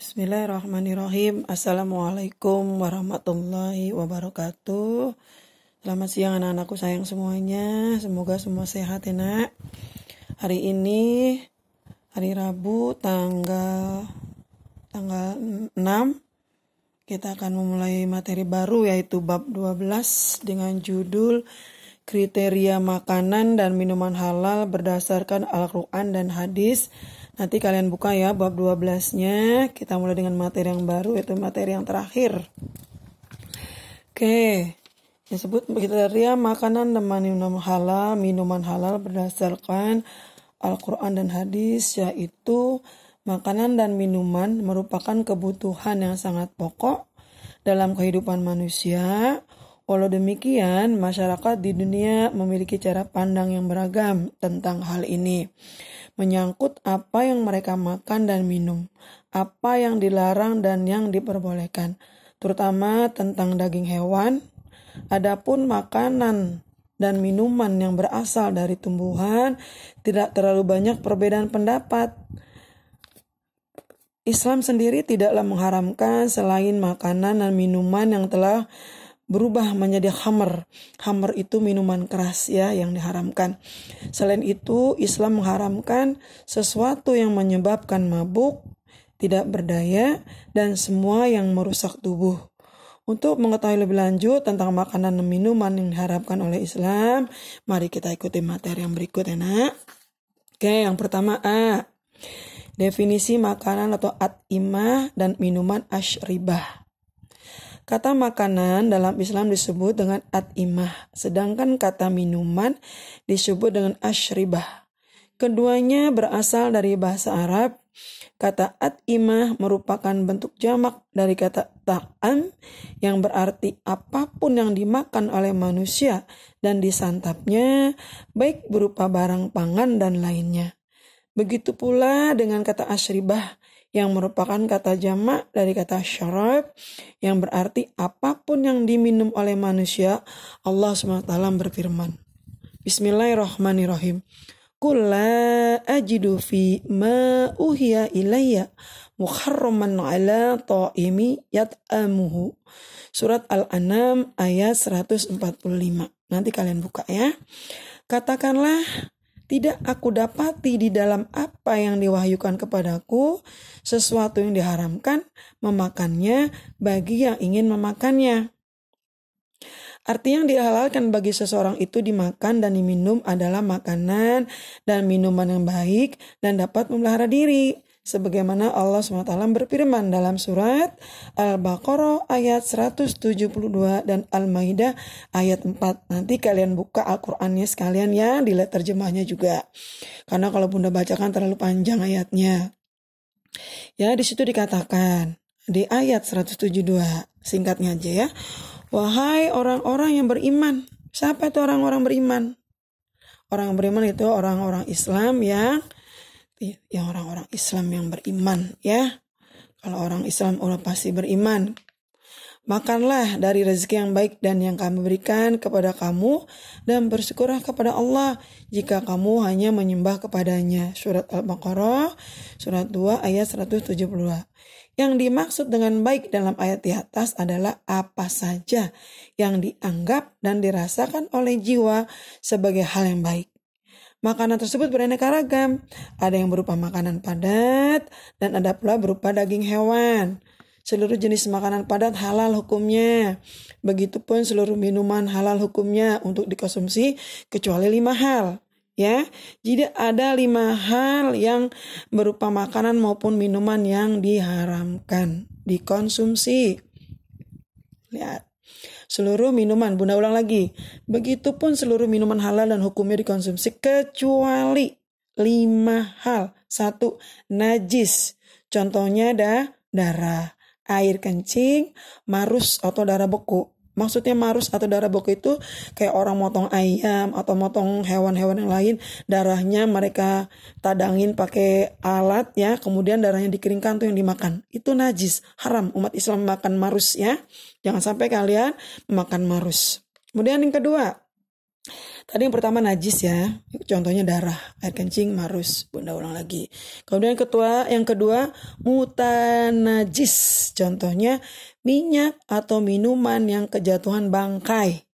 Bismillahirrahmanirrahim. Assalamualaikum warahmatullahi wabarakatuh. Selamat siang anak-anakku sayang semuanya. Semoga semua sehat ya nak. Hari ini hari Rabu tanggal tanggal 6 kita akan memulai materi baru yaitu bab 12 dengan judul kriteria makanan dan minuman halal berdasarkan Al-Quran dan hadis Nanti kalian buka ya bab 12-nya. Kita mulai dengan materi yang baru yaitu materi yang terakhir. Oke. Disebut kriteria makanan dan minuman halal, minuman halal berdasarkan Al-Quran dan hadis yaitu makanan dan minuman merupakan kebutuhan yang sangat pokok dalam kehidupan manusia. Walau demikian, masyarakat di dunia memiliki cara pandang yang beragam tentang hal ini menyangkut apa yang mereka makan dan minum, apa yang dilarang dan yang diperbolehkan, terutama tentang daging hewan. Adapun makanan dan minuman yang berasal dari tumbuhan tidak terlalu banyak perbedaan pendapat. Islam sendiri tidaklah mengharamkan selain makanan dan minuman yang telah berubah menjadi hammer. Hammer itu minuman keras ya yang diharamkan. Selain itu, Islam mengharamkan sesuatu yang menyebabkan mabuk, tidak berdaya, dan semua yang merusak tubuh. Untuk mengetahui lebih lanjut tentang makanan dan minuman yang diharapkan oleh Islam, mari kita ikuti materi yang berikut ya nak. Oke, yang pertama A. Definisi makanan atau at-imah dan minuman ashribah. Kata makanan dalam Islam disebut dengan at-imah, sedangkan kata minuman disebut dengan ashribah. Keduanya berasal dari bahasa Arab. Kata at-imah merupakan bentuk jamak dari kata ta'am yang berarti apa pun yang dimakan oleh manusia dan disantapnya, baik berupa barang pangan dan lainnya. Begitu pula dengan kata ashribah yang merupakan kata jamak dari kata syarab yang berarti apa pun yang diminum oleh manusia Allah SWT berfirman. Bismillahirrahmanirrahim. Kula ajidu fi ma uhiya ilayya muharraman ala ta'imi yat'amuhu. Surat Al-An'am ayat 145 Nanti kalian buka ya. Katakanlah tidak aku dapati di dalam apa yang diwahyukan kepadaku sesuatu yang diharamkan memakannya bagi yang ingin memakannya. Arti yang dihalalkan bagi seseorang itu dimakan dan diminum adalah makanan dan minuman yang baik dan dapat memelihara diri sebagaimana Allah SWT berfirman dalam surat Al-Baqarah ayat 172 dan Al-Maidah ayat 4. Nanti kalian buka Al-Qur'annya sekalian ya, dilihat terjemahnya juga. Karena kalau Bunda bacakan terlalu panjang ayatnya. Ya, di situ dikatakan di ayat 172, singkatnya aja ya. Wahai orang-orang yang beriman. Siapa itu orang-orang beriman? Orang beriman itu orang-orang Islam yang yang orang-orang Islam yang beriman ya. Kalau orang Islam udah pasti beriman. Makanlah dari rezeki yang baik dan yang kami berikan kepada kamu dan bersyukurlah kepada Allah jika kamu hanya menyembah kepadanya. Surat Al-Baqarah surat 2 ayat 172. Yang dimaksud dengan baik dalam ayat di atas adalah apa saja yang dianggap dan dirasakan oleh jiwa sebagai hal yang baik. Makanan tersebut beraneka ragam. Ada yang berupa makanan padat dan ada pula berupa daging hewan. Seluruh jenis makanan padat halal hukumnya. Begitupun seluruh minuman halal hukumnya untuk dikonsumsi kecuali lima hal. Ya, jadi ada lima hal yang berupa makanan maupun minuman yang diharamkan dikonsumsi. Lihat seluruh minuman. Bunda ulang lagi. Begitupun seluruh minuman halal dan hukumnya dikonsumsi kecuali lima hal. Satu, najis. Contohnya ada darah, air kencing, marus atau darah beku. Maksudnya marus atau darah beku itu kayak orang motong ayam atau motong hewan-hewan yang lain, darahnya mereka tadangin pakai alat ya, kemudian darahnya dikeringkan tuh yang dimakan. Itu najis, haram umat Islam makan marus ya. Jangan sampai kalian makan marus. Kemudian yang kedua, Tadi yang pertama najis ya, contohnya darah, air kencing, marus. Bunda ulang lagi. Kemudian ketua, yang kedua mutanajis, contohnya minyak atau minuman yang kejatuhan bangkai.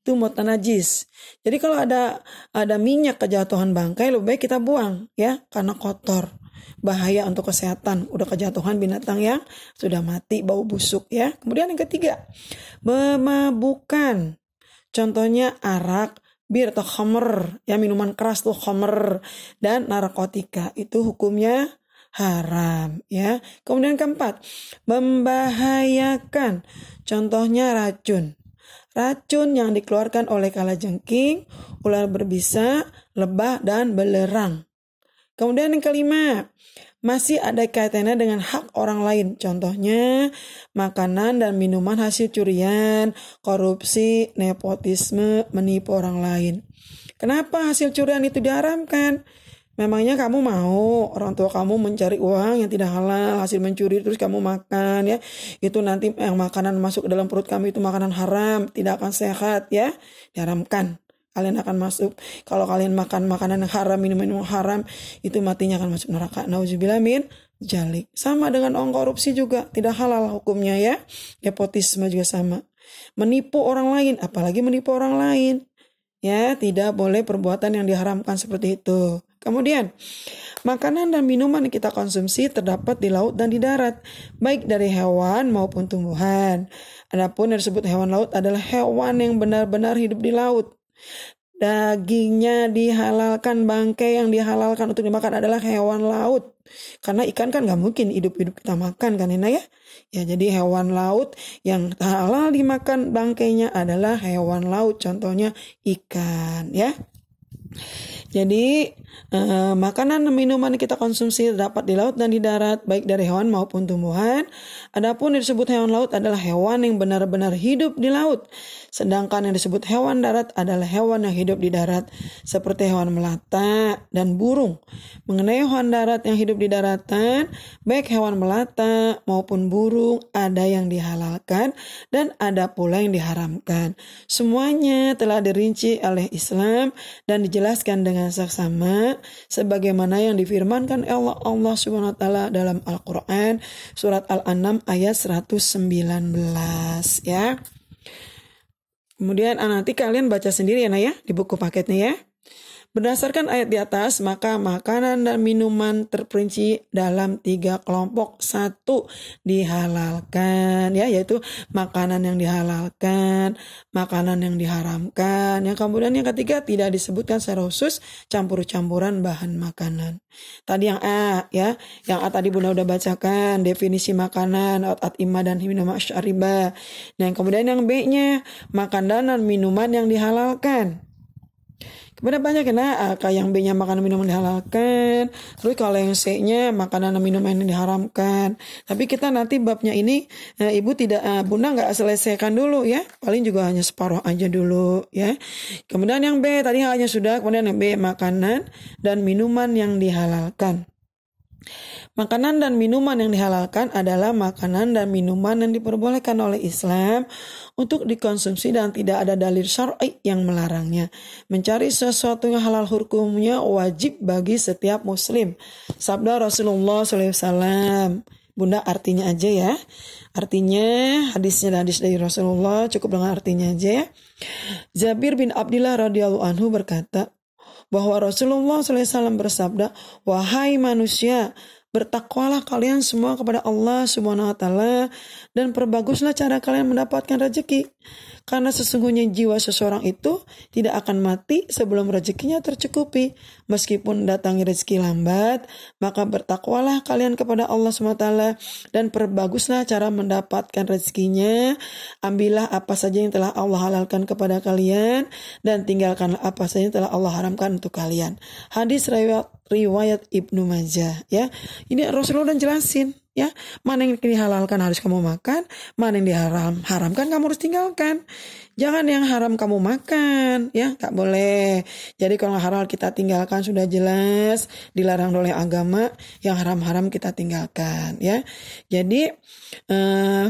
Itu mutanajis. Jadi kalau ada ada minyak kejatuhan bangkai, lebih baik kita buang ya, karena kotor. Bahaya untuk kesehatan. Udah kejatuhan binatang yang sudah mati, bau busuk ya. Kemudian yang ketiga, memabukan. Contohnya arak, bir atau khamer, ya minuman keras tuh khamer dan narkotika itu hukumnya haram ya. Kemudian keempat, membahayakan. Contohnya racun. Racun yang dikeluarkan oleh kalajengking, ular berbisa, lebah dan belerang. Kemudian yang kelima, masih ada kaitannya dengan hak orang lain. Contohnya, makanan dan minuman hasil curian, korupsi, nepotisme, menipu orang lain. Kenapa hasil curian itu diharamkan? Memangnya kamu mau orang tua kamu mencari uang yang tidak halal hasil mencuri terus kamu makan ya itu nanti yang makanan masuk ke dalam perut kamu itu makanan haram tidak akan sehat ya diharamkan kalian akan masuk. Kalau kalian makan makanan haram minum minum haram itu matinya akan masuk neraka. Nauzubillah min jalik sama dengan orang korupsi juga. Tidak halal hukumnya ya. Nepotisme juga sama. Menipu orang lain apalagi menipu orang lain. Ya tidak boleh perbuatan yang diharamkan seperti itu. Kemudian Makanan dan minuman yang kita konsumsi terdapat di laut dan di darat, baik dari hewan maupun tumbuhan. Adapun yang disebut hewan laut adalah hewan yang benar-benar hidup di laut. Dagingnya dihalalkan, bangkai yang dihalalkan untuk dimakan adalah hewan laut. Karena ikan kan nggak mungkin hidup-hidup kita makan kan Nina ya. Ya jadi hewan laut yang halal dimakan bangkainya adalah hewan laut. Contohnya ikan ya. Jadi eh, makanan dan minuman yang kita konsumsi terdapat di laut dan di darat, baik dari hewan maupun tumbuhan. Adapun yang disebut hewan laut adalah hewan yang benar-benar hidup di laut. Sedangkan yang disebut hewan darat adalah hewan yang hidup di darat, seperti hewan melata dan burung. Mengenai hewan darat yang hidup di daratan, baik hewan melata maupun burung ada yang dihalalkan dan ada pula yang diharamkan. Semuanya telah dirinci oleh Islam dan dijelaskan dengan saksama sebagaimana yang difirmankan Allah Allah Subhanahu wa taala dalam Al-Qur'an surat Al-An'am ayat 119 ya. Kemudian ah, nanti kalian baca sendiri ya Naya di buku paketnya ya. Berdasarkan ayat di atas, maka makanan dan minuman terperinci dalam tiga kelompok. Satu dihalalkan, ya, yaitu makanan yang dihalalkan, makanan yang diharamkan. Yang kemudian yang ketiga tidak disebutkan secara khusus campur-campuran bahan makanan. Tadi yang A, ya, yang A tadi Bunda udah bacakan definisi makanan, at imah dan minuman syariba. Nah, yang kemudian yang B-nya makanan dan minuman yang dihalalkan. Kemudian banyak uh, kayak yang B-nya makanan minuman dihalalkan. Terus kalau yang C-nya makanan dan minuman yang diharamkan. Tapi kita nanti babnya ini uh, ibu tidak uh, bunda nggak selesaikan dulu ya. Paling juga hanya separuh aja dulu ya. Kemudian yang B tadi hanya sudah. Kemudian yang B makanan dan minuman yang dihalalkan. Makanan dan minuman yang dihalalkan adalah makanan dan minuman yang diperbolehkan oleh Islam untuk dikonsumsi dan tidak ada dalil syar'i yang melarangnya. Mencari sesuatu yang halal hukumnya wajib bagi setiap muslim. Sabda Rasulullah SAW. Bunda artinya aja ya. Artinya hadisnya hadis dari Rasulullah cukup dengan artinya aja ya. Jabir bin Abdullah radhiyallahu anhu berkata bahwa Rasulullah SAW bersabda, "Wahai manusia, Bertakwalah kalian semua kepada Allah Subhanahu wa taala dan perbaguslah cara kalian mendapatkan rezeki. Karena sesungguhnya jiwa seseorang itu tidak akan mati sebelum rezekinya tercukupi. Meskipun datangi rezeki lambat, maka bertakwalah kalian kepada Allah SWT dan perbaguslah cara mendapatkan rezekinya. Ambillah apa saja yang telah Allah halalkan kepada kalian dan tinggalkanlah apa saja yang telah Allah haramkan untuk kalian. Hadis riwayat, riwayat Ibnu Majah ya. Ini Rasulullah dan jelasin ya mana yang dihalalkan harus kamu makan mana yang diharam haramkan kamu harus tinggalkan jangan yang haram kamu makan ya tak boleh jadi kalau haram kita tinggalkan sudah jelas dilarang oleh agama yang haram-haram kita tinggalkan ya jadi eh,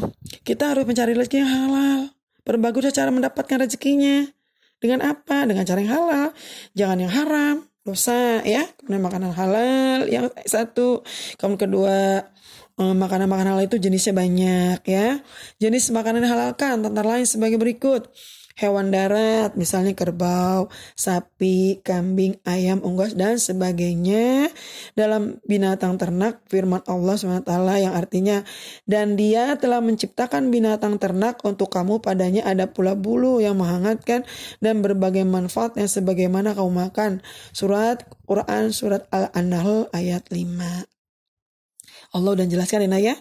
kita harus mencari rezeki yang halal berbagus cara mendapatkan rezekinya Dengan apa? Dengan cara yang halal. Jangan yang haram. Dosa ya. Kemudian makanan halal yang satu. Kemudian kedua eh, makanan-makanan halal itu jenisnya banyak ya. Jenis makanan halalkan antara lain sebagai berikut hewan darat, misalnya kerbau, sapi, kambing, ayam, unggas, dan sebagainya. Dalam binatang ternak, firman Allah SWT yang artinya, dan dia telah menciptakan binatang ternak untuk kamu padanya ada pula bulu yang menghangatkan dan berbagai manfaat yang sebagaimana kamu makan. Surat Quran, surat Al-An'al ayat 5. Allah udah jelaskan ya, ya.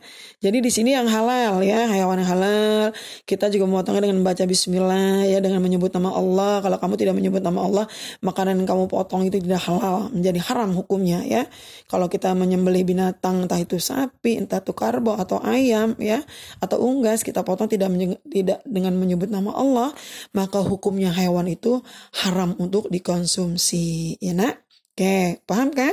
Jadi di sini yang halal ya, hewan yang halal. Kita juga memotongnya dengan membaca bismillah ya, dengan menyebut nama Allah. Kalau kamu tidak menyebut nama Allah, makanan yang kamu potong itu tidak halal, menjadi haram hukumnya ya. Kalau kita menyembelih binatang entah itu sapi, entah itu karbo atau ayam ya, atau unggas kita potong tidak tidak dengan menyebut nama Allah, maka hukumnya hewan itu haram untuk dikonsumsi ya nak. Oke, paham kan?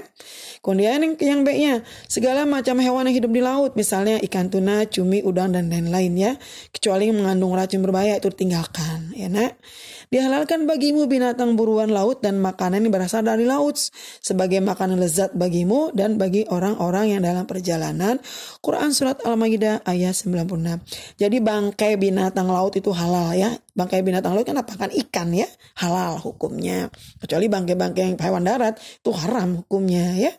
Kemudian yang, yang B-nya, segala macam hewan yang hidup di laut, misalnya ikan tuna, cumi, udang, dan lain-lain ya. Kecuali yang mengandung racun berbahaya itu tinggalkan, ya nak. Dihalalkan bagimu binatang buruan laut dan makanan yang berasal dari laut sebagai makanan lezat bagimu dan bagi orang-orang yang dalam perjalanan. Quran Surat Al-Ma'idah ayat 96. Jadi bangkai binatang laut itu halal ya. Bangkai binatang laut kan apa? Kan ikan ya. Halal hukumnya. Kecuali bangkai-bangkai hewan darat itu haram hukumnya ya.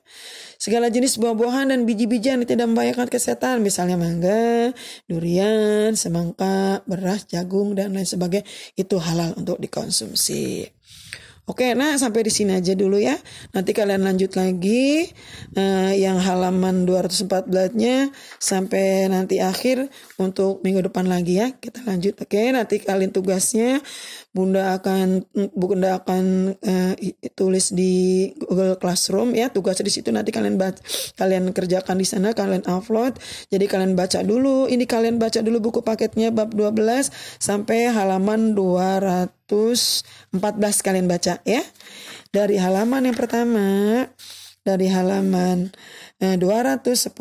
Segala jenis buah-buahan dan biji-bijian yang tidak membahayakan kesehatan, misalnya mangga, durian, semangka, beras, jagung, dan lain sebagainya, itu halal untuk dikonsumsi. Oke, nah sampai di sini aja dulu ya. Nanti kalian lanjut lagi uh, yang halaman 214-nya sampai nanti akhir untuk minggu depan lagi ya. Kita lanjut. Oke, nanti kalian tugasnya Bunda akan Bunda akan uh, tulis di Google Classroom ya. Tugas di situ nanti kalian baca, kalian kerjakan di sana, kalian upload. Jadi kalian baca dulu. Ini kalian baca dulu buku paketnya bab 12 sampai halaman 200 214 kalian baca ya. Dari halaman yang pertama dari halaman eh, 210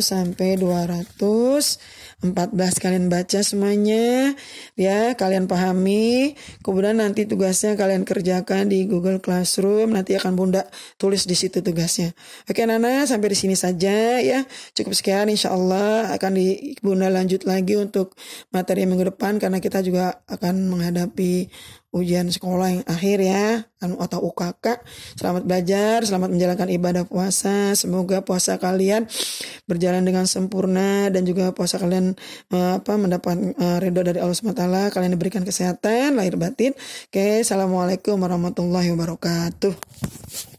sampai 214 kalian baca semuanya ya kalian pahami kemudian nanti tugasnya kalian kerjakan di Google Classroom nanti akan Bunda tulis di situ tugasnya oke Nana sampai di sini saja ya cukup sekian Insya Allah akan di Bunda lanjut lagi untuk materi minggu depan karena kita juga akan menghadapi ujian sekolah yang akhir ya anu atau UKK. Selamat belajar, selamat menjalankan ibadah puasa. Semoga puasa kalian berjalan dengan sempurna dan juga puasa kalian uh, apa mendapat uh, ridho dari Allah SWT. Kalian diberikan kesehatan lahir batin. Oke, assalamualaikum warahmatullahi wabarakatuh.